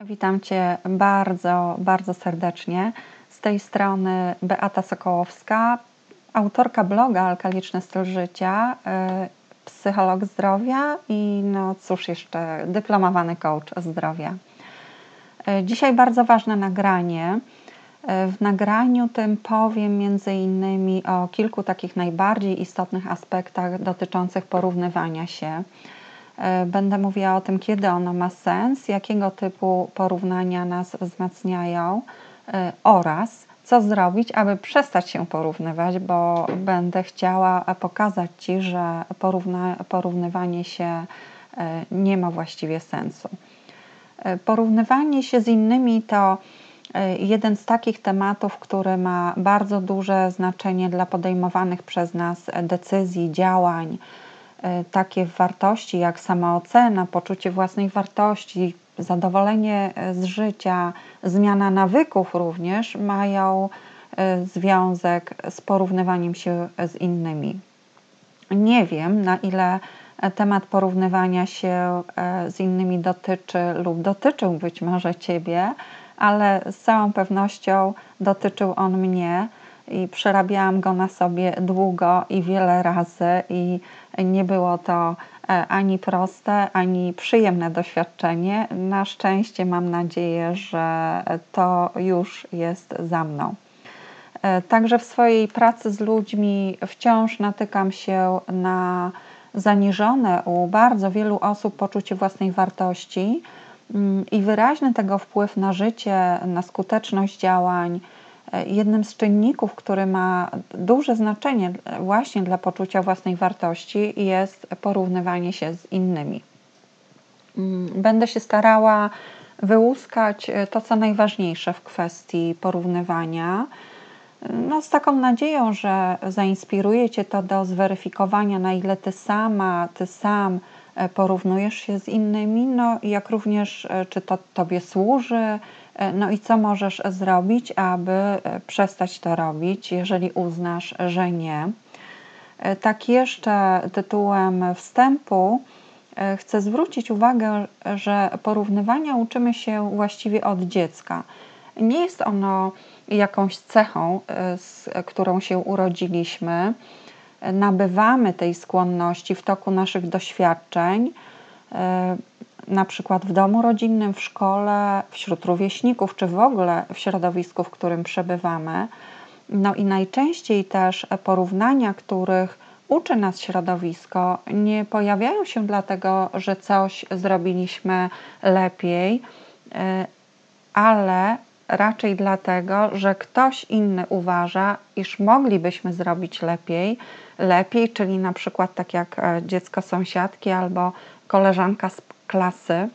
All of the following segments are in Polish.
Witam Cię bardzo, bardzo serdecznie. Z tej strony Beata Sokołowska, autorka bloga Alkaliczny Styl Życia, y, psycholog zdrowia i no cóż jeszcze, dyplomowany coach zdrowia. Y, dzisiaj bardzo ważne nagranie. Y, w nagraniu tym powiem między innymi o kilku takich najbardziej istotnych aspektach dotyczących porównywania się będę mówiła o tym, kiedy ono ma sens, jakiego typu porównania nas wzmacniają e, oraz co zrobić, aby przestać się porównywać, bo będę chciała pokazać Ci, że porówna, porównywanie się e, nie ma właściwie sensu. Porównywanie się z innymi to jeden z takich tematów, który ma bardzo duże znaczenie dla podejmowanych przez nas decyzji, działań E, takie wartości jak samoocena, poczucie własnej wartości, zadowolenie e, z życia, zmiana nawyków również mają e, związek z porównywaniem się z innymi. Nie wiem, na ile temat porównywania się z innymi dotyczy lub dotyczył być może Ciebie, ale z całą pewnością dotyczył on mnie i przerabiałam go na sobie długo i wiele razy i nie było to e, ani proste, ani przyjemne doświadczenie. Na szczęście mam nadzieję, że to już jest za mną. E, także w swojej pracy z ludźmi wciąż natykam się na zaniżone u bardzo wielu osób poczucie własnej wartości mm, i wyraźny tego wpływ na życie, na skuteczność działań, jednym z czynników, który ma duże znaczenie właśnie dla poczucia własnej wartości, jest porównywanie się z innymi. Mm, będę się starała wyłuskać e, to, co najważniejsze w kwestii porównywania. No, z taką nadzieją, że zainspiruje Cię to do zweryfikowania, na ile Ty sama, Ty sam e, porównujesz się z innymi, no jak również, e, czy to Tobie służy, no i co możesz zrobić, aby e, przestać to robić, jeżeli uznasz, że nie? E, tak jeszcze tytułem wstępu chcę zwrócić uwagę, że porównywania uczymy się właściwie od dziecka. Nie jest ono jakąś cechą, z którą się urodziliśmy. Nabywamy tej skłonności w toku naszych doświadczeń na przykład w domu rodzinnym, w szkole, wśród rówieśników, czy w ogóle w środowisku, w którym przebywamy. No i najczęściej też porównania, których uczy nas środowisko, nie pojawiają się dlatego, że coś zrobiliśmy lepiej, e, ale raczej dlatego, że ktoś inny uważa, iż moglibyśmy zrobić lepiej, lepiej, czyli na przykład tak jak e, dziecko sąsiadki albo koleżanka z klasy.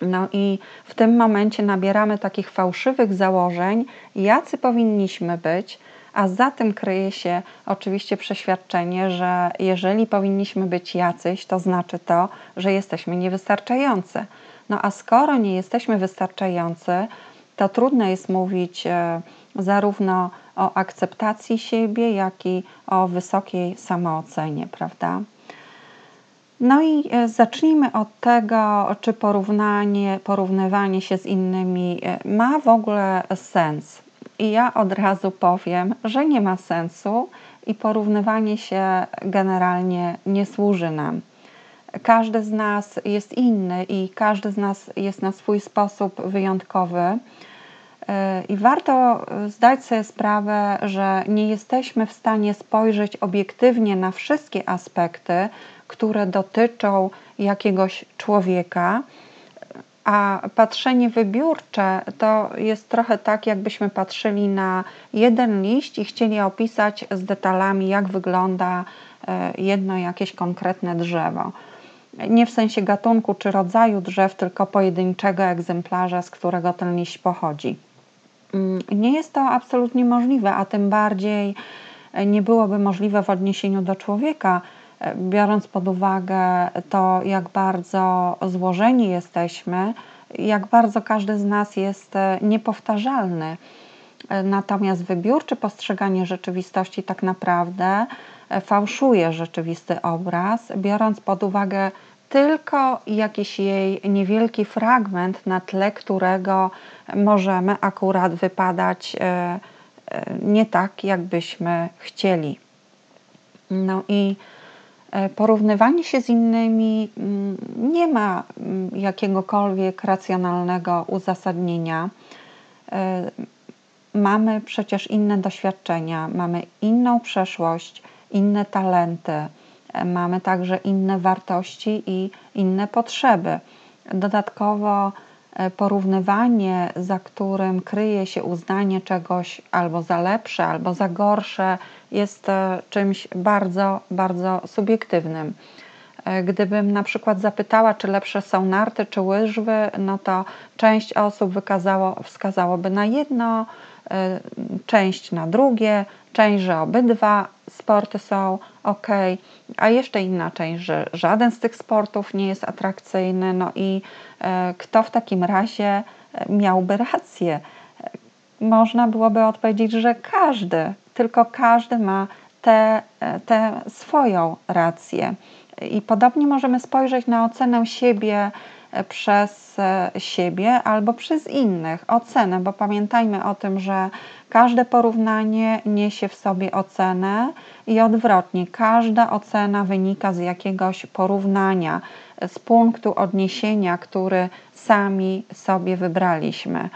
No i w tym momencie nabieramy takich fałszywych założeń, jacy powinniśmy być, a za tym kryje się oczywiście przeświadczenie, że jeżeli powinniśmy być jacyś, to znaczy to, że jesteśmy niewystarczający. No a skoro nie jesteśmy wystarczający, to trudno jest mówić e, zarówno o akceptacji siebie, jak i o wysokiej samoocenie, prawda? No i e, zacznijmy od tego, czy porównanie, porównywanie się z innymi e, ma w ogóle sens. I ja od razu powiem, że nie ma sensu i porównywanie się generalnie nie służy nam. Każdy z nas jest inny i każdy z nas jest na swój sposób wyjątkowy. E, I warto zdać sobie sprawę, że nie jesteśmy w stanie spojrzeć obiektywnie na wszystkie aspekty, które dotyczą jakiegoś człowieka. A patrzenie wybiórcze to jest trochę tak, jakbyśmy patrzyli na jeden liść i chcieli opisać z detalami, jak wygląda e, jedno jakieś konkretne drzewo. Nie w sensie gatunku czy rodzaju drzew, tylko pojedynczego egzemplarza, z którego ten liść pochodzi. Mm, nie jest to absolutnie możliwe, a tym bardziej nie byłoby możliwe w odniesieniu do człowieka, biorąc pod uwagę to, jak bardzo złożeni jesteśmy, jak bardzo każdy z nas jest e, niepowtarzalny. Natomiast wybiórcze postrzeganie rzeczywistości tak naprawdę e, fałszuje rzeczywisty obraz, biorąc pod uwagę tylko jakiś jej niewielki fragment, na tle którego możemy akurat wypadać e, nie tak, jakbyśmy chcieli. No i porównywanie się z innymi mm, nie ma mm, jakiegokolwiek racjonalnego uzasadnienia mamy przecież inne doświadczenia, mamy inną przeszłość, inne talenty, e, mamy także inne wartości i inne potrzeby. Dodatkowo e, porównywanie, za którym kryje się uznanie czegoś albo za lepsze, albo za gorsze, jest e, czymś bardzo, bardzo subiektywnym. Gdybym na przykład zapytała, czy lepsze są narty czy łyżwy, no to część osób wykazało, wskazałoby na jedno, część na drugie, część, że obydwa sporty są ok, a jeszcze inna część, że żaden z tych sportów nie jest atrakcyjny. No i y, kto w takim razie y, miałby rację? Można byłoby odpowiedzieć, że każdy, tylko każdy ma tę swoją rację. I podobnie możemy spojrzeć na ocenę siebie przez e, siebie albo przez innych. Ocenę, bo pamiętajmy o tym, że każde porównanie niesie w sobie ocenę i odwrotnie, każda ocena wynika z jakiegoś porównania, z punktu odniesienia, który sami sobie wybraliśmy.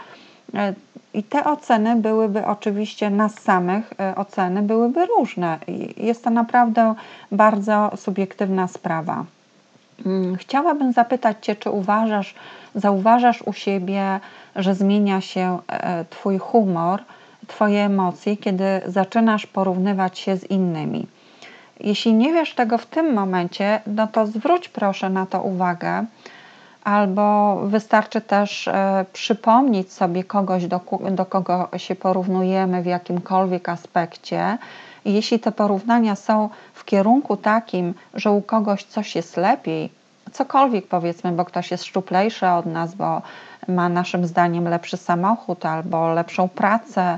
E, I te oceny byłyby oczywiście nas samych, e, oceny byłyby różne. Jest to naprawdę bardzo subiektywna sprawa. Mm, chciałabym zapytać Cię, czy uważasz, zauważasz u siebie, że zmienia się e, Twój humor, Twoje emocje, kiedy zaczynasz porównywać się z innymi. Jeśli nie wiesz tego w tym momencie, no to zwróć proszę na to uwagę, albo wystarczy też e, przypomnieć sobie kogoś, do, do kogo się porównujemy w jakimkolwiek aspekcie jeśli te porównania są w kierunku takim, że u kogoś coś jest lepiej, cokolwiek powiedzmy, bo ktoś jest szczuplejszy od nas, bo ma naszym zdaniem lepszy samochód albo lepszą pracę,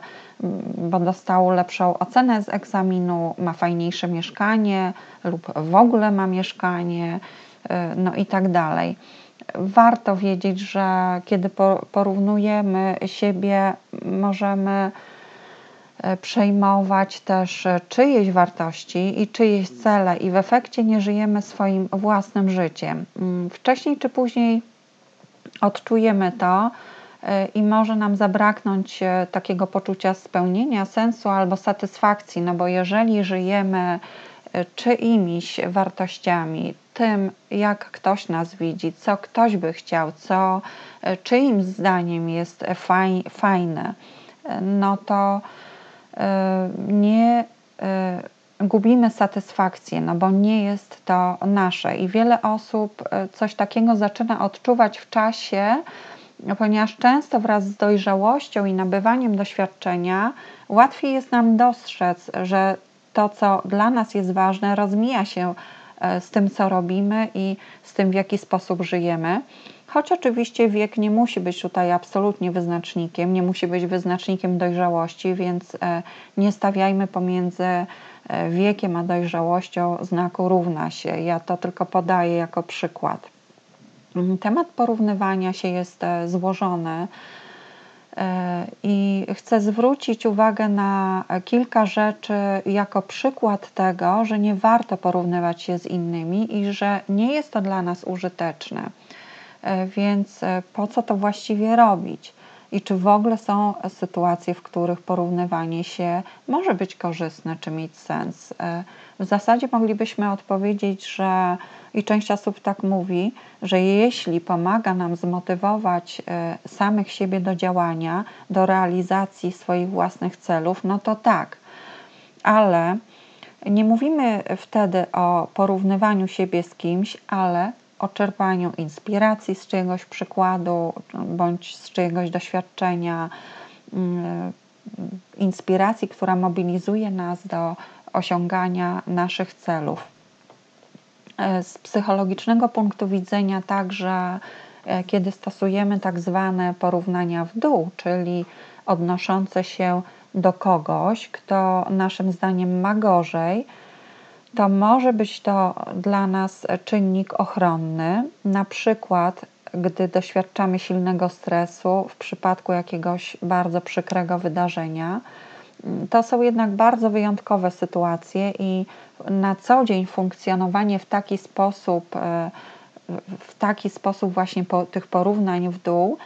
bo dostał lepszą ocenę z egzaminu, ma fajniejsze mieszkanie lub w ogóle ma mieszkanie, y, no i tak dalej. Warto wiedzieć, że kiedy porównujemy siebie, możemy przejmować też e, czyjeś wartości i czyjeś cele, i w efekcie nie żyjemy swoim własnym życiem. Mm, wcześniej czy później odczujemy to e, i może nam zabraknąć takiego poczucia spełnienia, sensu albo satysfakcji, no bo jeżeli żyjemy czyimiś wartościami, tym, jak ktoś nas widzi, co ktoś by chciał, co czyim zdaniem jest fajne, no to E, nie e, gubimy satysfakcję, no bo nie jest to nasze. I wiele osób e, coś takiego zaczyna odczuwać w czasie, ponieważ często wraz z dojrzałością i nabywaniem doświadczenia łatwiej jest nam dostrzec, że to, co dla nas jest ważne, rozmija się z tym, co robimy i z tym, w jaki sposób żyjemy. Choć oczywiście wiek nie musi być tutaj absolutnie wyznacznikiem, nie musi być wyznacznikiem dojrzałości, więc e, nie stawiajmy pomiędzy e, wiekiem a dojrzałością znaku równa się. Ja to tylko podaję jako przykład. Mm, temat porównywania się jest e, złożony i chcę zwrócić uwagę na kilka rzeczy jako przykład tego, że nie warto porównywać się z innymi i że nie jest to dla nas użyteczne. E, więc e, po co to właściwie robić? I czy w ogóle są sytuacje, w których porównywanie się może być korzystne, czy mieć sens? E, w zasadzie moglibyśmy odpowiedzieć, że i część osób tak mówi, że jeśli pomaga nam zmotywować samych siebie do działania, do realizacji swoich własnych celów, no to tak. Ale nie mówimy wtedy o porównywaniu siebie z kimś, ale o czerpaniu inspiracji z czyjegoś przykładu bądź z czyjegoś doświadczenia, mm, inspiracji, która mobilizuje nas do osiągania naszych celów. E, z psychologicznego punktu widzenia, także e, kiedy stosujemy tak zwane porównania w dół, czyli odnoszące się do kogoś, kto naszym zdaniem ma gorzej, to może być to dla nas czynnik ochronny, na przykład gdy doświadczamy silnego stresu w przypadku jakiegoś bardzo przykrego wydarzenia. To są jednak bardzo wyjątkowe sytuacje i na co dzień funkcjonowanie w taki sposób, w taki sposób właśnie po, tych porównań w dół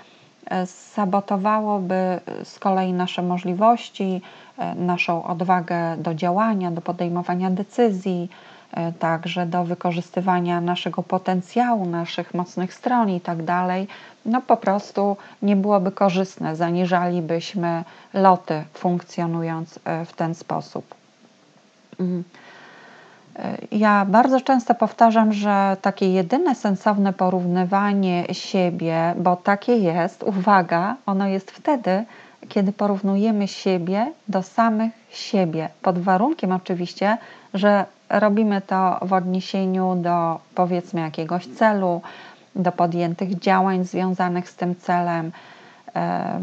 sabotowałoby z kolei nasze możliwości, e, naszą odwagę do działania, do podejmowania decyzji, także do wykorzystywania naszego potencjału, naszych mocnych stron i tak dalej, no po prostu nie byłoby korzystne, zaniżalibyśmy loty funkcjonując w ten sposób. Ja bardzo często powtarzam, że takie jedyne sensowne porównywanie siebie, bo takie jest, uwaga, ono jest wtedy, kiedy porównujemy siebie do samych siebie, pod warunkiem oczywiście, że robimy to w odniesieniu do powiedzmy jakiegoś celu, do podjętych działań związanych z tym celem, e,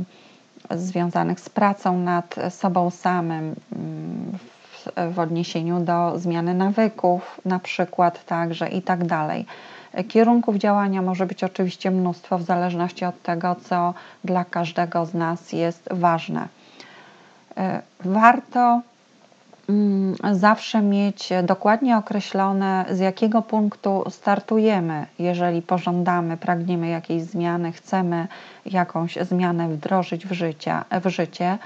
związanych z pracą nad sobą samym, mm, w odniesieniu do zmiany nawyków, na przykład także i tak dalej. Kierunków działania może być oczywiście mnóstwo, w zależności od tego, co dla każdego z nas jest ważne. E, warto mm, zawsze mieć dokładnie określone, z jakiego punktu startujemy, jeżeli pożądamy, pragniemy jakiejś zmiany, chcemy jakąś zmianę wdrożyć w życie. W życie.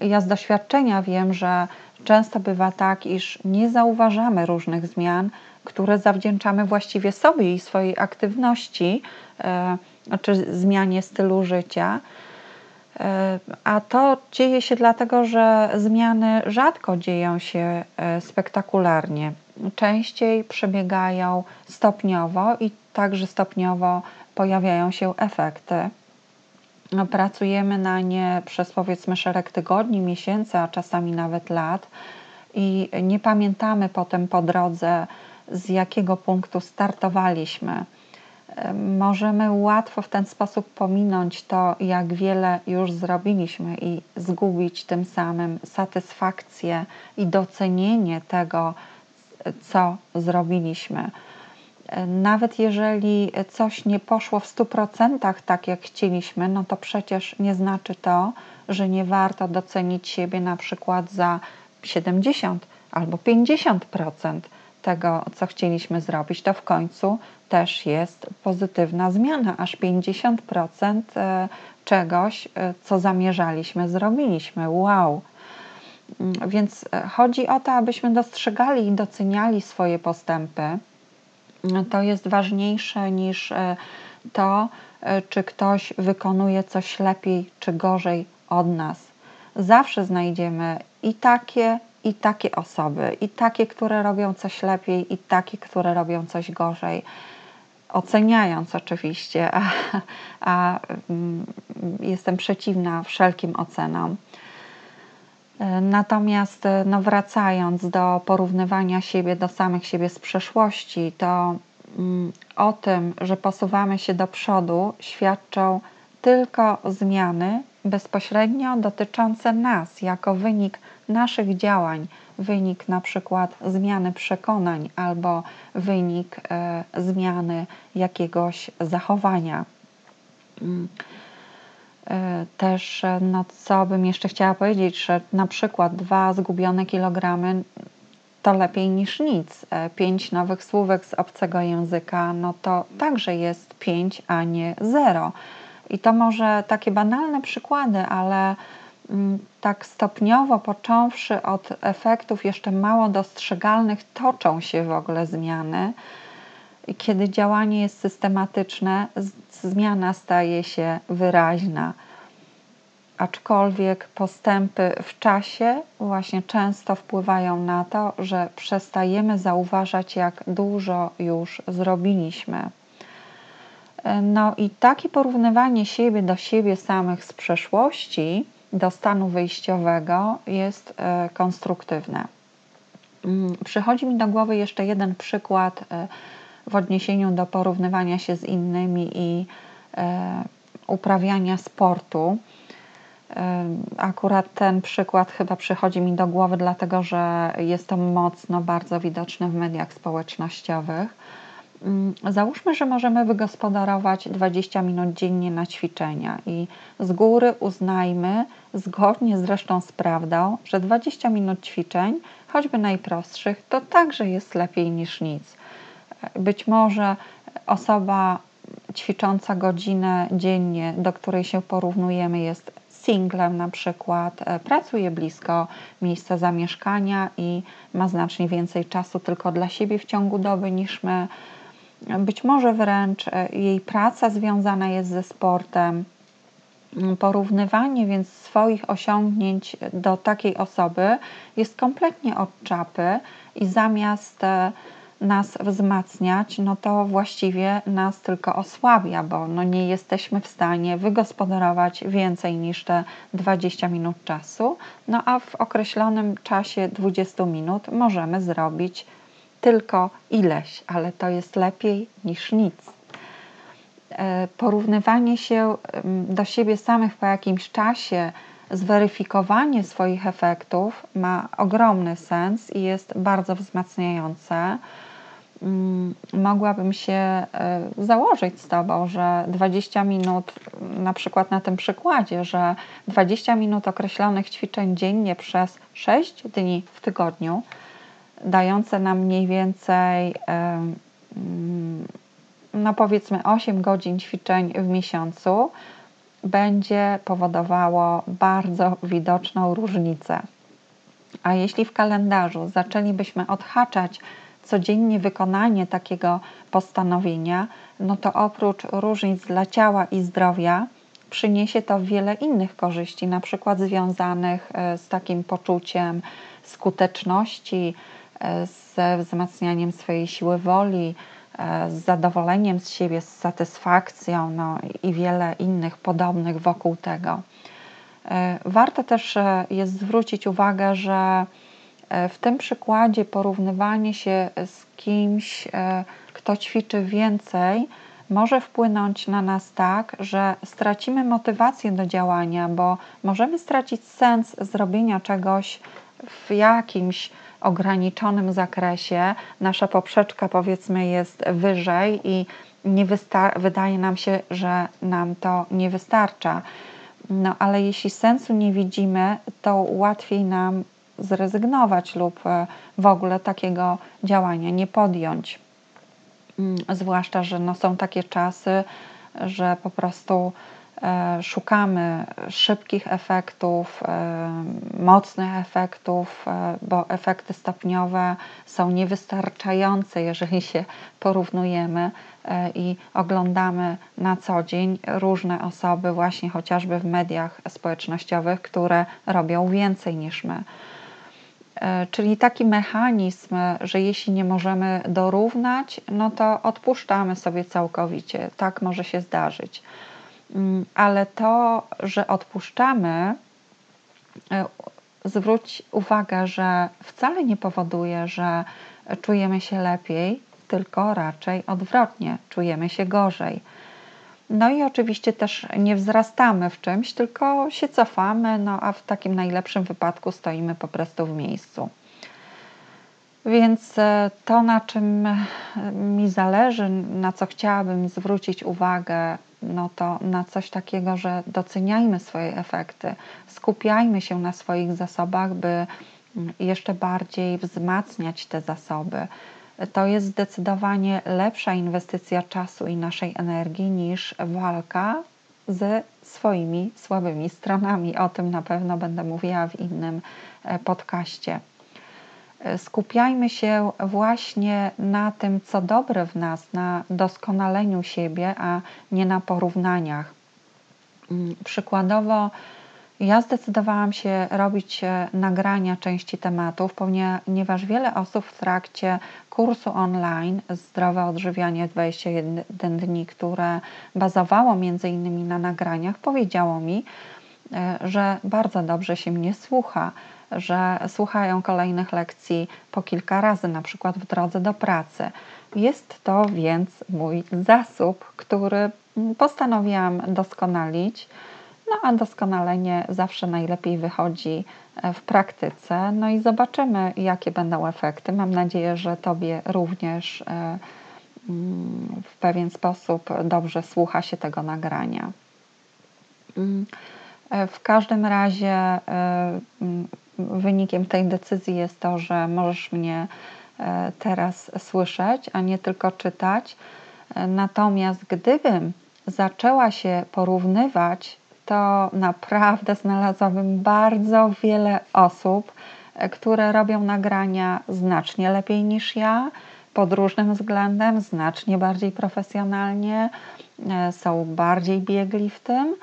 Ja z doświadczenia wiem, że Często bywa tak, iż nie zauważamy różnych zmian, które zawdzięczamy właściwie sobie i swojej aktywności, e, czy zmianie stylu życia. E, a to dzieje się dlatego, że zmiany rzadko dzieją się e, spektakularnie. Częściej przebiegają stopniowo i także stopniowo pojawiają się efekty. Pracujemy na nie przez powiedzmy szereg tygodni, miesięcy, a czasami nawet lat i nie pamiętamy potem po drodze, z jakiego punktu startowaliśmy. Możemy łatwo w ten sposób pominąć to, jak wiele już zrobiliśmy i zgubić tym samym satysfakcję i docenienie tego, co zrobiliśmy. Nawet jeżeli coś nie poszło w 100% tak, jak chcieliśmy, no to przecież nie znaczy to, że nie warto docenić siebie na przykład za 70 albo 50% tego, co chcieliśmy zrobić. To w końcu też jest pozytywna zmiana, aż 50% e, czegoś, e, co zamierzaliśmy, zrobiliśmy. Wow! Mm, więc e, chodzi o to, abyśmy dostrzegali i doceniali swoje postępy to jest ważniejsze niż e, to, e, czy ktoś wykonuje coś lepiej czy gorzej od nas. Zawsze znajdziemy i takie, i takie osoby, i takie, które robią coś lepiej, i takie, które robią coś gorzej. Oceniając oczywiście, a, a mm, jestem przeciwna wszelkim ocenom. Natomiast e, no wracając do porównywania siebie do samych siebie z przeszłości, to mm, o tym, że posuwamy się do przodu, świadczą tylko zmiany bezpośrednio dotyczące nas, jako wynik naszych działań, wynik na przykład zmiany przekonań albo wynik e, zmiany jakiegoś zachowania. E, też, no co bym jeszcze chciała powiedzieć, że na przykład dwa zgubione kilogramy to lepiej niż nic. E, pięć nowych słówek z obcego języka, no to także jest pięć, a nie zero. I to może takie banalne przykłady, ale mm, tak stopniowo, począwszy od efektów jeszcze mało dostrzegalnych, toczą się w ogóle zmiany. Kiedy działanie jest systematyczne, zmiana staje się wyraźna. Aczkolwiek postępy w czasie właśnie często wpływają na to, że przestajemy zauważać, jak dużo już zrobiliśmy. No i takie porównywanie siebie do siebie samych z przeszłości do stanu wyjściowego jest e, konstruktywne. Mm, przychodzi mi do głowy jeszcze jeden przykład e, w odniesieniu do porównywania się z innymi i e, uprawiania sportu. Akurat ten przykład chyba przychodzi mi do głowy, dlatego że jest to mocno bardzo widoczne w mediach społecznościowych. Mm, załóżmy, że możemy wygospodarować 20 minut dziennie na ćwiczenia i z góry uznajmy, zgodnie zresztą z prawdą, że 20 minut ćwiczeń, choćby najprostszych, to także jest lepiej niż nic. Być może osoba ćwicząca godzinę dziennie, do której się porównujemy, jest singlem na przykład, e, pracuje blisko miejsca zamieszkania i ma znacznie więcej czasu tylko dla siebie w ciągu doby niż my. Być może wręcz e, jej praca związana jest ze sportem. Porównywanie więc swoich osiągnięć do takiej osoby jest kompletnie od czapy i zamiast e, nas wzmacniać, no to właściwie nas tylko osłabia, bo no nie jesteśmy w stanie wygospodarować więcej niż te 20 minut czasu, no a w określonym czasie 20 minut możemy zrobić tylko ileś, ale to jest lepiej niż nic. E, porównywanie się do siebie samych po jakimś czasie, zweryfikowanie swoich efektów ma ogromny sens i jest bardzo wzmacniające. Mm, mogłabym się e, założyć z Tobą, że 20 minut, na przykład na tym przykładzie, że 20 minut określonych ćwiczeń dziennie przez 6 dni w tygodniu, dające nam mniej więcej, mm, no powiedzmy, 8 godzin ćwiczeń w miesiącu, będzie powodowało bardzo widoczną różnicę. A jeśli w kalendarzu zaczęlibyśmy odhaczać codziennie wykonanie takiego postanowienia, no to oprócz różnic dla ciała i zdrowia, przyniesie to wiele innych korzyści, na przykład związanych e, z takim poczuciem skuteczności, e, ze wzmacnianiem swojej siły woli, e, z zadowoleniem z siebie, z satysfakcją no i wiele innych podobnych wokół tego. Warto też jest zwrócić uwagę, że w tym przykładzie porównywanie się z kimś, e, kto ćwiczy więcej, może wpłynąć na nas tak, że stracimy motywację do działania, bo możemy stracić sens zrobienia czegoś w jakimś ograniczonym zakresie. Nasza poprzeczka, powiedzmy, jest wyżej i nie wydaje nam się, że nam to nie wystarcza. No ale jeśli sensu nie widzimy, to łatwiej nam zrezygnować lub e, w ogóle takiego działania nie podjąć. Mm, zwłaszcza, że no są takie czasy, że po prostu e, szukamy szybkich efektów, e, mocnych efektów, bo efekty stopniowe są niewystarczające, jeżeli się porównujemy i oglądamy na co dzień różne osoby, właśnie chociażby w mediach społecznościowych, które robią więcej niż my. E, czyli taki mechanizm, że jeśli nie możemy dorównać, no to odpuszczamy sobie całkowicie. Tak może się zdarzyć. Mm, ale to, że odpuszczamy, e, zwróć uwagę, że wcale nie powoduje, że czujemy się lepiej, tylko raczej odwrotnie, czujemy się gorzej. No i oczywiście też nie wzrastamy w czymś, tylko się cofamy, no a w takim najlepszym wypadku stoimy po prostu w miejscu. Więc e, to, na czym e, mi zależy, na co chciałabym zwrócić uwagę, no to na coś takiego, że doceniajmy swoje efekty, skupiajmy się na swoich zasobach, by mm, jeszcze bardziej wzmacniać te zasoby, to jest zdecydowanie lepsza inwestycja czasu i naszej energii niż walka ze swoimi słabymi stronami. O tym na pewno będę mówiła w innym e, podcaście. E, skupiajmy się właśnie na tym, co dobre w nas, na doskonaleniu siebie, a nie na porównaniach. Mm, przykładowo, ja zdecydowałam się robić e, nagrania części tematów, ponieważ wiele osób w trakcie kursu online Zdrowe Odżywianie 21 dni, które bazowało innymi na nagraniach, powiedziało mi, e, że bardzo dobrze się mnie słucha, że słuchają kolejnych lekcji po kilka razy, na przykład w drodze do pracy. Jest to więc mój zasób, który postanowiłam doskonalić No a doskonalenie zawsze najlepiej wychodzi e, w praktyce. No i zobaczymy, jakie będą efekty. Mam nadzieję, że Tobie również e, mm, w pewien sposób dobrze słucha się tego nagrania. Mm, e, w każdym razie mm, wynikiem tej decyzji jest to, że możesz mnie teraz słyszeć, a nie tylko czytać. Natomiast gdybym zaczęła się porównywać to naprawdę znalazłabym bardzo wiele osób, e, które robią nagrania znacznie lepiej niż ja, pod różnym względem, znacznie bardziej profesjonalnie, e, są bardziej biegli w tym,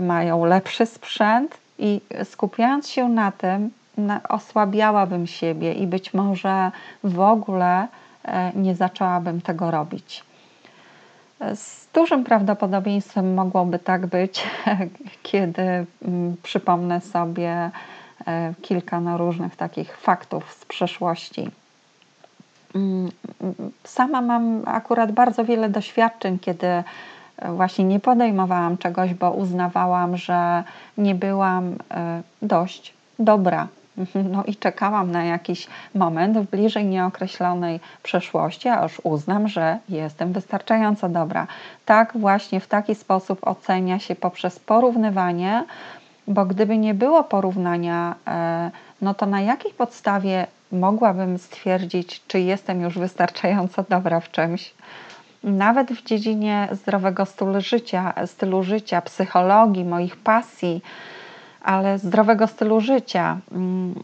mają lepszy sprzęt i skupiając się na tym, osłabiałabym siebie i być może w ogóle e, nie zaczęłabym tego robić. Z dużym prawdopodobieństwem mogłoby tak być, kiedy mm, przypomnę sobie e, kilka no, różnych takich faktów z przeszłości. Mm, sama mam akurat bardzo wiele doświadczeń, kiedy e, właśnie nie podejmowałam czegoś, bo uznawałam, że nie byłam e, dość dobra No i czekałam na jakiś moment w bliżej nieokreślonej przeszłości, aż uznam, że jestem wystarczająco dobra. Tak właśnie w taki sposób ocenia się poprzez porównywanie, bo gdyby nie było porównania, e, no to na jakiej podstawie mogłabym stwierdzić, czy jestem już wystarczająco dobra w czymś? Nawet w dziedzinie zdrowego stylu życia, stylu życia, psychologii, moich pasji, ale zdrowego stylu życia. Mm,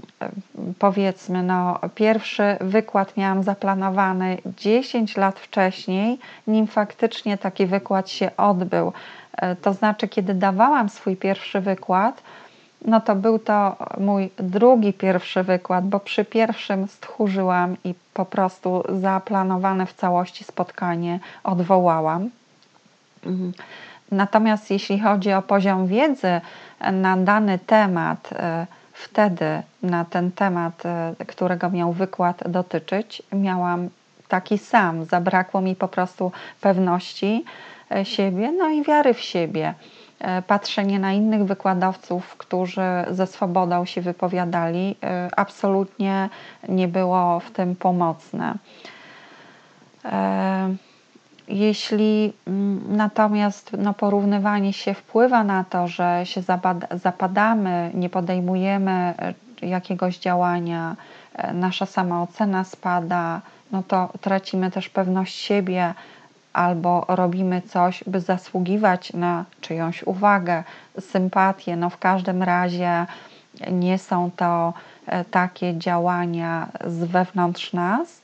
powiedzmy, no, pierwszy wykład miałam zaplanowany 10 lat wcześniej, nim faktycznie taki wykład się odbył. E, to znaczy, kiedy dawałam swój pierwszy wykład, no to był to mój drugi pierwszy wykład, bo przy pierwszym stchórzyłam i po prostu zaplanowane w całości spotkanie odwołałam. Mhm. Natomiast jeśli chodzi o poziom wiedzy na dany temat, e, wtedy na ten temat, e, którego miał wykład dotyczyć, miałam taki sam. Zabrakło mi po prostu pewności e, siebie, no i wiary w siebie. Patrzenie na innych wykładowców, którzy ze swobodą się wypowiadali, absolutnie nie było w tym pomocne. Jeśli mm, natomiast no, porównywanie się wpływa na to, że się zapadamy, nie podejmujemy e, jakiegoś działania, e, nasza samoocena spada, no to tracimy też pewność siebie albo robimy coś, by zasługiwać na czyjąś uwagę, sympatię. No w każdym razie nie są to e, takie działania z wewnątrz nas,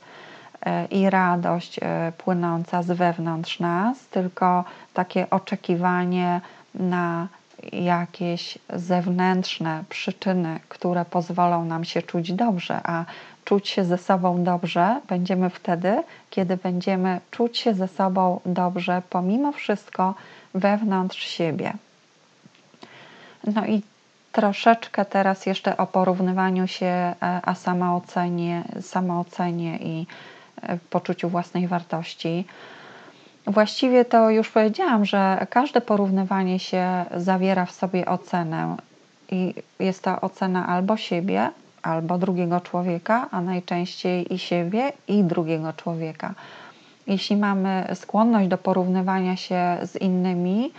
i radość e, płynąca z wewnątrz nas, tylko takie oczekiwanie na jakieś zewnętrzne przyczyny, które pozwolą nam się czuć dobrze, a czuć się ze sobą dobrze będziemy wtedy, kiedy będziemy czuć się ze sobą dobrze, pomimo wszystko wewnątrz siebie. No i troszeczkę teraz jeszcze o porównywaniu się, e, a samoocenie, samoocenie i poczuciu własnej wartości. Właściwie to już powiedziałam, że każde porównywanie się zawiera w sobie ocenę i jest to ocena albo siebie, albo drugiego człowieka, a najczęściej i siebie, i drugiego człowieka. Jeśli mamy skłonność do porównywania się z innymi,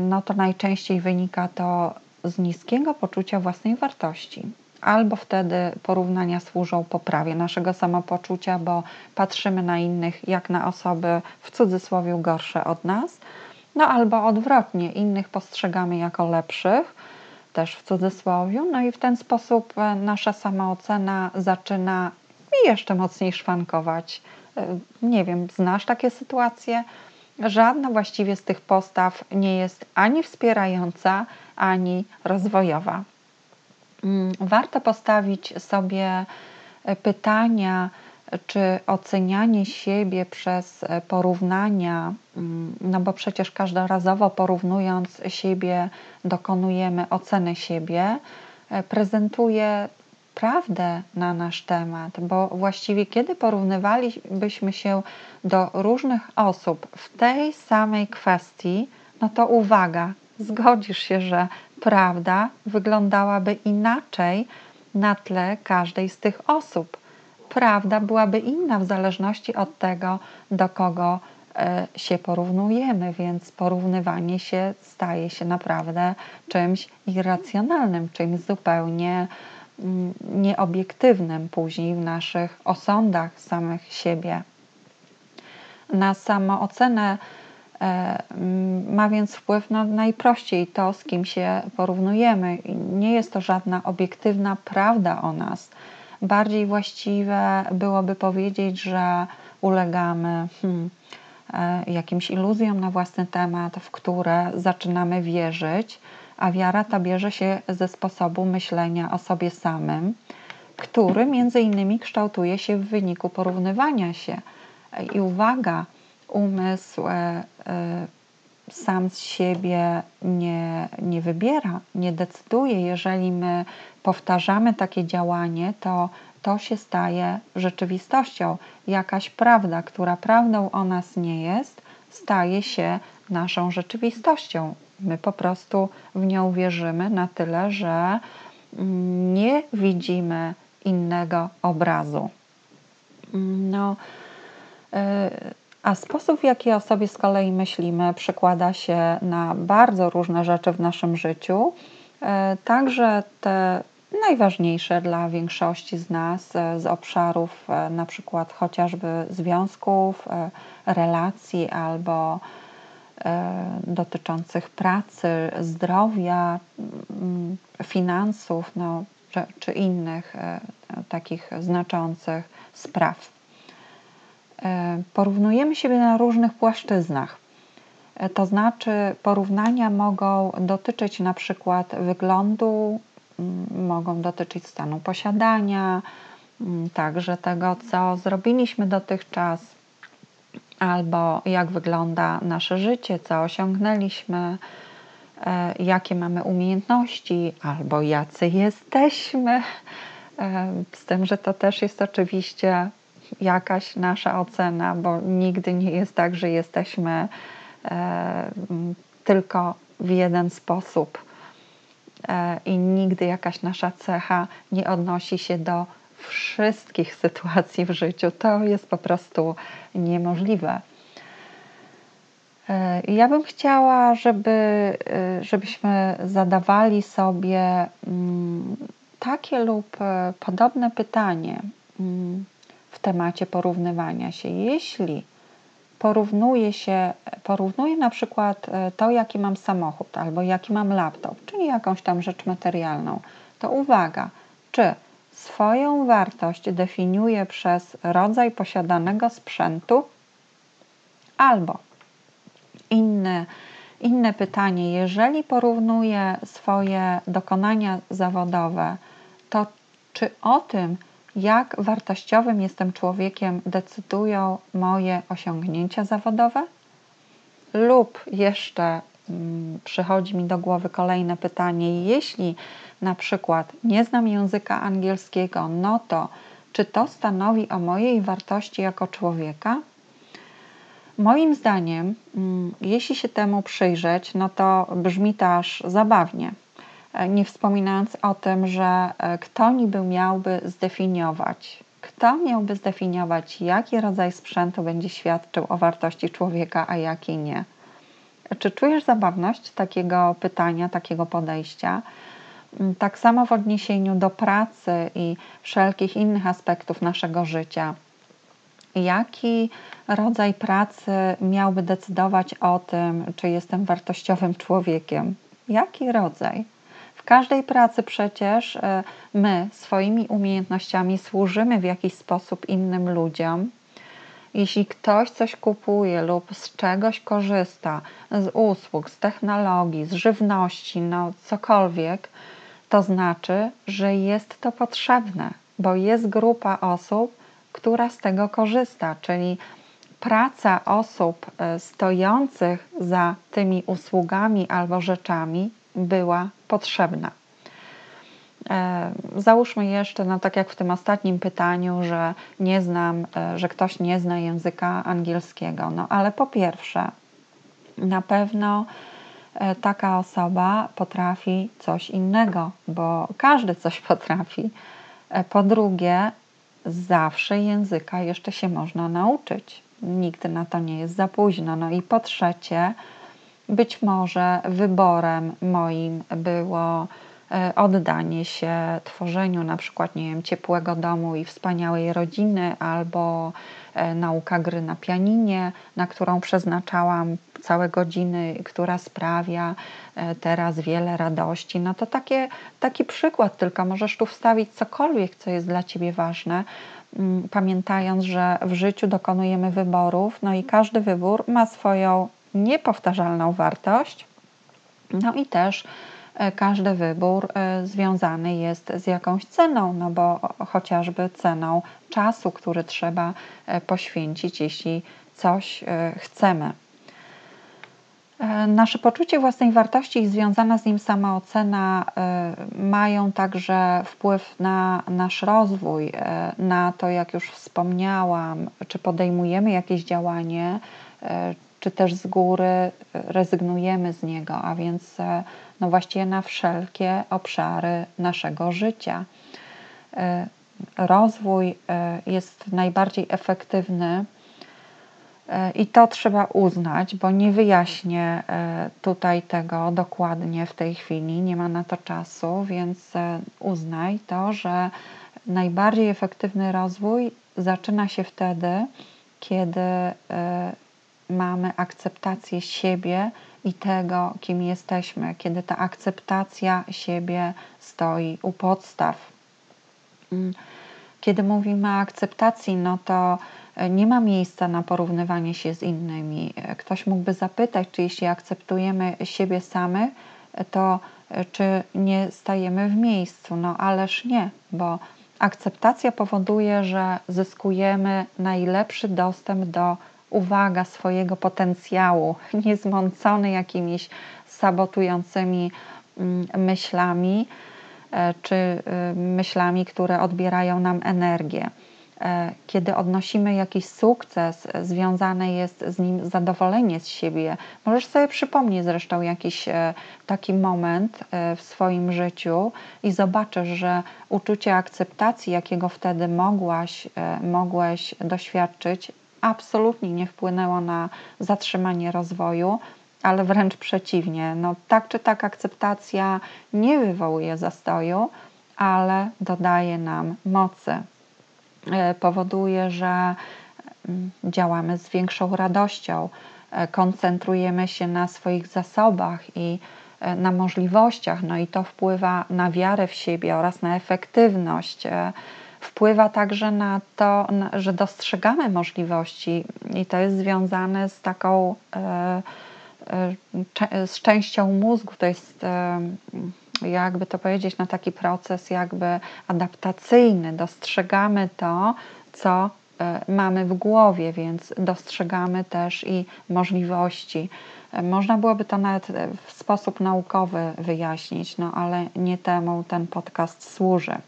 no to najczęściej wynika to z niskiego poczucia własnej wartości albo wtedy porównania służą poprawie naszego samopoczucia, bo patrzymy na innych jak na osoby w cudzysłowie gorsze od nas, no albo odwrotnie, innych postrzegamy jako lepszych, też w cudzysłowie, no i w ten sposób e, nasza samoocena zaczyna jeszcze mocniej szwankować. E, nie wiem, znasz takie sytuacje? Żadna właściwie z tych postaw nie jest ani wspierająca, ani rozwojowa. Mm, warto postawić sobie e, pytania, czy ocenianie siebie przez e, porównania, mm, no bo przecież każdorazowo porównując siebie, dokonujemy oceny siebie, e, prezentuje prawdę na nasz temat, bo właściwie kiedy porównywalibyśmy się do różnych osób w tej samej kwestii, no to uwaga, zgodzisz się, że prawda wyglądałaby inaczej na tle każdej z tych osób. Prawda byłaby inna w zależności od tego, do kogo e, się porównujemy, więc porównywanie się staje się naprawdę czymś irracjonalnym, czymś zupełnie mm, nieobiektywnym później w naszych osądach samych siebie. Na samoocenę ma więc wpływ na najprościej to, z kim się porównujemy. Nie jest to żadna obiektywna prawda o nas. Bardziej właściwe byłoby powiedzieć, że ulegamy hmm, e, jakimś iluzjom na własny temat, w które zaczynamy wierzyć, a wiara ta bierze się ze sposobu myślenia o sobie samym, który między innymi kształtuje się w wyniku porównywania się. I uwaga, umysł e, e, sam z siebie nie, nie wybiera, nie decyduje. Jeżeli my powtarzamy takie działanie, to to się staje rzeczywistością. Jakaś prawda, która prawdą o nas nie jest, staje się naszą rzeczywistością. My po prostu w nią wierzymy na tyle, że mm, nie widzimy innego obrazu. No, yy, a sposób, w jaki o sobie z kolei myślimy, przekłada się na bardzo różne rzeczy w naszym życiu, e, także te najważniejsze dla większości z nas e, z obszarów e, na przykład chociażby związków, relacji albo dotyczących pracy, zdrowia, mm, finansów no, czy, czy innych takich znaczących spraw. E, porównujemy siebie na różnych płaszczyznach. E, to znaczy, porównania mogą dotyczyć na przykład wyglądu, mogą dotyczyć stanu posiadania, także tego, co zrobiliśmy dotychczas, albo jak wygląda nasze życie, co osiągnęliśmy, e, jakie mamy umiejętności, albo jacy jesteśmy. Z tym, że to też jest oczywiście jakaś nasza ocena, bo nigdy nie jest tak, że jesteśmy e, tylko w jeden sposób e, i nigdy jakaś nasza cecha nie odnosi się do wszystkich sytuacji w życiu. To jest po prostu niemożliwe. E, ja bym chciała, żeby, żebyśmy zadawali sobie takie lub podobne pytanie. Temacie porównywania się. Jeśli porównuje się, porównuje na przykład e, to, jaki mam samochód albo jaki mam laptop, czyli jakąś tam rzecz materialną, to uwaga, czy swoją wartość definiuje przez rodzaj posiadanego sprzętu, albo inne, inne pytanie, jeżeli porównuje swoje dokonania zawodowe, to czy o tym, jak wartościowym jestem człowiekiem, decydują moje osiągnięcia zawodowe? Lub jeszcze hmm, przychodzi mi do głowy kolejne pytanie: jeśli na przykład nie znam języka angielskiego, no to czy to stanowi o mojej wartości jako człowieka? Moim zdaniem, hmm, jeśli się temu przyjrzeć, no to brzmi to aż zabawnie nie wspominając o tym, że e, kto niby miałby zdefiniować, kto miałby zdefiniować, jaki rodzaj sprzętu będzie świadczył o wartości człowieka, a jaki nie. Czy czujesz zabawność takiego pytania, takiego podejścia? Mm, tak samo w odniesieniu do pracy i wszelkich innych aspektów naszego życia. Jaki rodzaj pracy miałby decydować o tym, czy jestem wartościowym człowiekiem? Jaki rodzaj? Każdej pracy przecież e, my swoimi umiejętnościami służymy w jakiś sposób innym ludziom. Jeśli ktoś coś kupuje lub z czegoś korzysta, z usług, z technologii, z żywności, no cokolwiek, to znaczy, że jest to potrzebne, bo jest grupa osób, która z tego korzysta, czyli praca osób e, stojących za tymi usługami albo rzeczami była potrzebna. E, załóżmy jeszcze, no tak jak w tym ostatnim pytaniu, że nie znam, e, że ktoś nie zna języka angielskiego. No ale po pierwsze, na pewno taka osoba potrafi coś innego, bo każdy coś potrafi. Po drugie, zawsze języka jeszcze się można nauczyć. Nigdy na to nie jest za późno. No i po trzecie, być może wyborem moim było e, oddanie się tworzeniu na przykład, nie wiem, ciepłego domu i wspaniałej rodziny, albo e, nauka gry na pianinie, na którą przeznaczałam całe godziny, która sprawia e, teraz wiele radości. No to takie, taki przykład tylko, możesz tu wstawić cokolwiek, co jest dla Ciebie ważne, mm, pamiętając, że w życiu dokonujemy wyborów, no i każdy wybór ma swoją niepowtarzalną wartość. No i też e, każdy wybór e, związany jest z jakąś ceną, no bo chociażby ceną czasu, który trzeba e, poświęcić, jeśli coś chcemy. Nasze poczucie własnej wartości i związana z nim samoocena mają także wpływ na nasz rozwój, na to, jak już wspomniałam, czy podejmujemy jakieś działanie, czy też z góry rezygnujemy z niego, a więc e, no właściwie na wszelkie obszary naszego życia. E, rozwój e, jest najbardziej efektywny i to trzeba uznać, bo nie wyjaśnię tutaj tego dokładnie w tej chwili, nie ma na to czasu, więc uznaj to, że najbardziej efektywny rozwój zaczyna się wtedy, kiedy mamy akceptację siebie i tego, kim jesteśmy, kiedy ta akceptacja siebie stoi u podstaw. Mm. Kiedy mówimy o akceptacji, no to e, nie ma miejsca na porównywanie się z innymi. E, ktoś mógłby zapytać, czy jeśli akceptujemy siebie samych, e, to czy nie stajemy w miejscu? No ależ nie, bo akceptacja powoduje, że zyskujemy najlepszy dostęp do uwaga swojego potencjału, niezmącony jakimiś sabotującymi mm, myślami e, czy y, myślami, które odbierają nam energię. E, kiedy odnosimy jakiś sukces, związane jest z nim zadowolenie z siebie. Możesz sobie przypomnieć zresztą jakiś e, taki moment w swoim życiu i zobaczysz, że uczucie akceptacji, jakiego wtedy mogłaś, mogłeś doświadczyć, absolutnie nie wpłynęło na zatrzymanie rozwoju, ale wręcz przeciwnie. No, tak czy tak akceptacja nie wywołuje zastoju, ale dodaje nam mocy. E, powoduje, że mm, działamy z większą radością, e, koncentrujemy się na swoich zasobach i e, na możliwościach, no i to wpływa na wiarę w siebie oraz na efektywność wpływa także na to, że dostrzegamy możliwości i to jest związane z taką e, e, z częścią mózgu, to jest e, jakby to powiedzieć, na taki proces jakby adaptacyjny. Dostrzegamy to, co mamy w głowie, więc dostrzegamy też i możliwości. Można byłoby to nawet w sposób naukowy wyjaśnić, no ale nie temu ten podcast służy.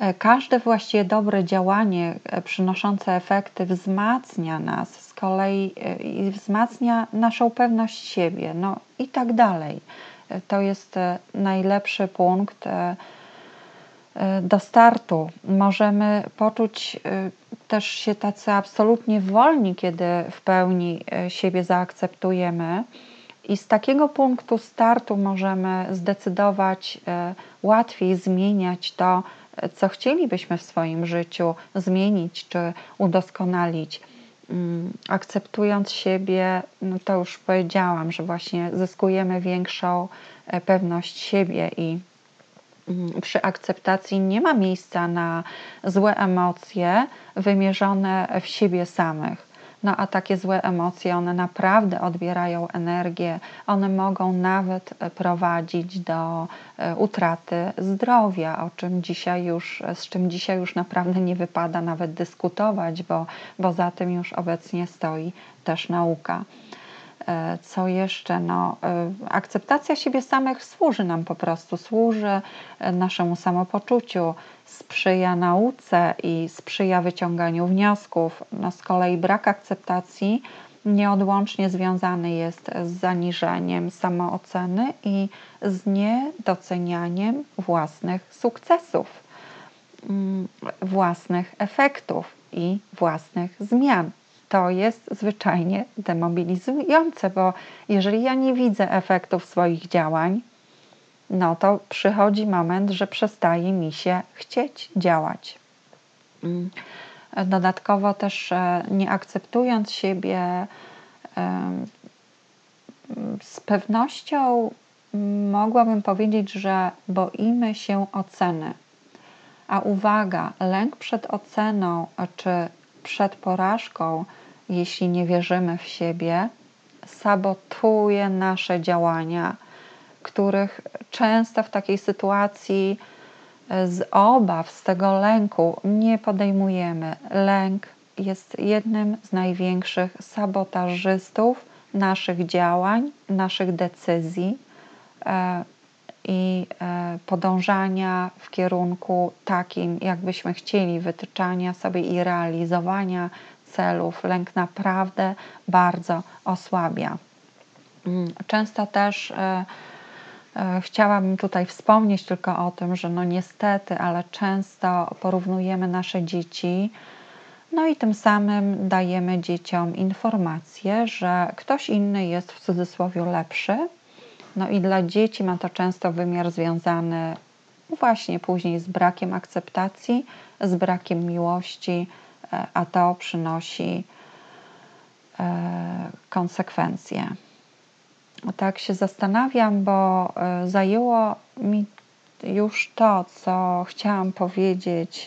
E, każde właściwie dobre działanie e, przynoszące efekty wzmacnia nas z kolei e, i wzmacnia naszą pewność siebie, no i tak dalej. To jest najlepszy punkt do startu. Możemy poczuć też się tacy absolutnie wolni, kiedy w pełni siebie zaakceptujemy. I z takiego punktu startu możemy zdecydować łatwiej zmieniać to, co chcielibyśmy w swoim życiu zmienić czy udoskonalić. Mm, akceptując siebie, no to już powiedziałam, że właśnie zyskujemy większą e, pewność siebie i mm, przy akceptacji nie ma miejsca na złe emocje wymierzone w siebie samych. No a takie złe emocje, one naprawdę odbierają energię, one mogą nawet e, prowadzić do e, utraty zdrowia, o czym dzisiaj już, z czym dzisiaj już naprawdę nie wypada nawet dyskutować, bo, bo za tym już obecnie stoi też nauka. E, co jeszcze? No, e, akceptacja siebie samych służy nam po prostu, służy e, naszemu samopoczuciu, sprzyja nauce i sprzyja wyciąganiu wniosków. No, z kolei brak akceptacji nieodłącznie związany jest z zaniżeniem samooceny i z niedocenianiem własnych sukcesów, mm, własnych efektów i własnych zmian. To jest zwyczajnie demobilizujące, bo jeżeli ja nie widzę efektów swoich działań, no to przychodzi moment, że przestaje mi się chcieć działać. Dodatkowo też e, nie akceptując siebie, z pewnością mogłabym powiedzieć, że boimy się oceny. A uwaga, lęk przed oceną czy przed porażką, jeśli nie wierzymy w siebie, sabotuje nasze działania, których często w takiej sytuacji z obaw, z tego lęku nie podejmujemy. Lęk jest jednym z największych sabotażystów naszych działań, naszych decyzji e, i e, podążania w kierunku takim, jakbyśmy chcieli, wytyczania sobie i realizowania celów. Lęk naprawdę bardzo osłabia. Mm, często też e, E, chciałabym tutaj wspomnieć tylko o tym, że no niestety, ale często porównujemy nasze dzieci, no i tym samym dajemy dzieciom informację, że ktoś inny jest w cudzysłowie lepszy. No i dla dzieci ma to często wymiar związany właśnie później z brakiem akceptacji, z brakiem miłości, e, a to przynosi e, konsekwencje. Tak się zastanawiam, bo e, zajęło mi już to, co chciałam powiedzieć,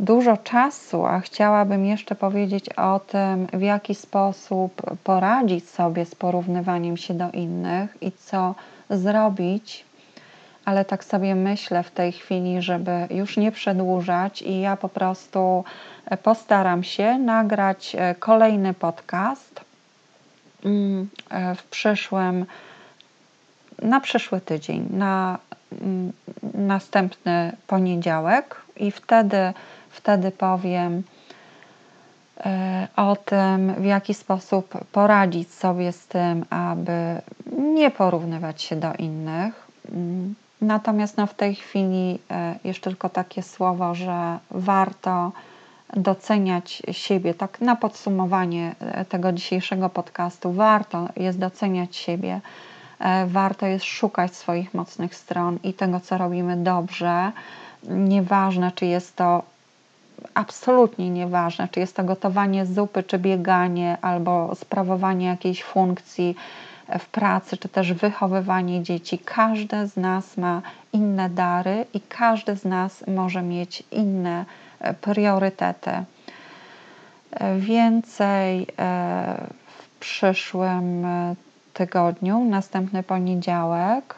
dużo czasu, a chciałabym jeszcze powiedzieć o tym, w jaki sposób poradzić sobie z porównywaniem się do innych i co zrobić. Ale tak sobie myślę w tej chwili, żeby już nie przedłużać, i ja po prostu e, postaram się nagrać kolejny podcast Mm, e, w przyszłym, na przyszły tydzień, na mm, następny poniedziałek i wtedy, wtedy powiem e, o tym, w jaki sposób poradzić sobie z tym, aby nie porównywać się do innych. Natomiast no, w tej chwili e, jeszcze tylko takie słowo, że warto doceniać siebie. Tak na podsumowanie e, tego dzisiejszego podcastu, warto jest doceniać siebie, warto jest szukać swoich mocnych stron i tego, co robimy dobrze. Nieważne, czy jest to absolutnie nieważne, czy jest to gotowanie zupy, czy bieganie, albo sprawowanie jakiejś funkcji w pracy, czy też wychowywanie dzieci. Każdy z nas ma inne dary i każdy z nas może mieć inne priorytety. Więcej e, w przyszłym tygodniu, następny poniedziałek.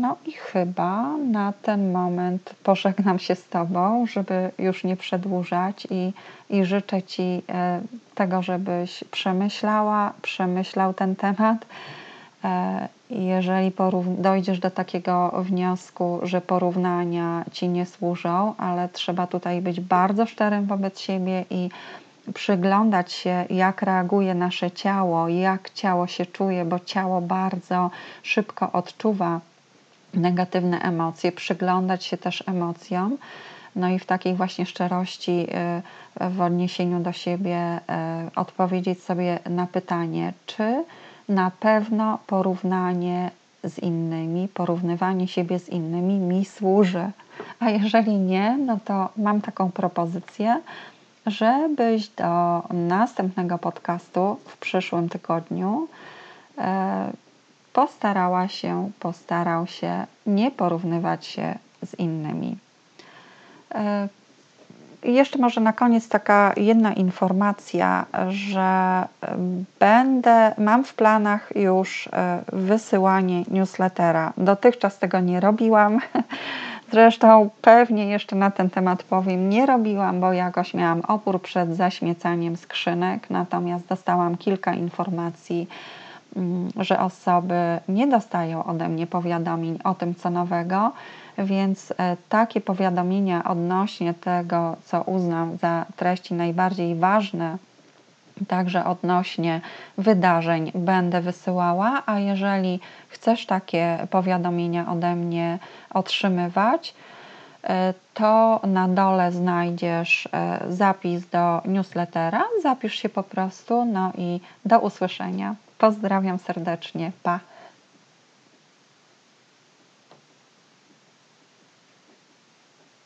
No i chyba na ten moment pożegnam się z Tobą, żeby już nie przedłużać i, i życzę Ci e, tego, żebyś przemyślała, przemyślał ten temat. E, jeżeli dojdziesz do takiego wniosku, że porównania ci nie służą, ale trzeba tutaj być bardzo szczerym wobec siebie i przyglądać się, jak reaguje nasze ciało, jak ciało się czuje, bo ciało bardzo szybko odczuwa negatywne emocje, przyglądać się też emocjom. No i w takiej właśnie szczerości, e, w odniesieniu do siebie, e, odpowiedzieć sobie na pytanie, czy na pewno porównanie z innymi, porównywanie siebie z innymi mi służy. A jeżeli nie, no to mam taką propozycję, żebyś do następnego podcastu w przyszłym tygodniu e, postarała się, postarał się nie porównywać się z innymi. E, i jeszcze może na koniec taka jedna informacja, że będę, mam w planach już e, wysyłanie newslettera. Dotychczas tego nie robiłam. Zresztą pewnie jeszcze na ten temat powiem, nie robiłam, bo jakoś miałam opór przed zaśmiecaniem skrzynek, natomiast dostałam kilka informacji mm, że osoby nie dostają ode mnie powiadomień o tym, co nowego, więc e, takie powiadomienia odnośnie tego, co uznam za treści najbardziej ważne, także odnośnie wydarzeń będę wysyłała, a jeżeli chcesz takie powiadomienia ode mnie otrzymywać, e, to na dole znajdziesz e, zapis do newslettera. Zapisz się po prostu, no i do usłyszenia. Pozdrawiam serdecznie. Pa.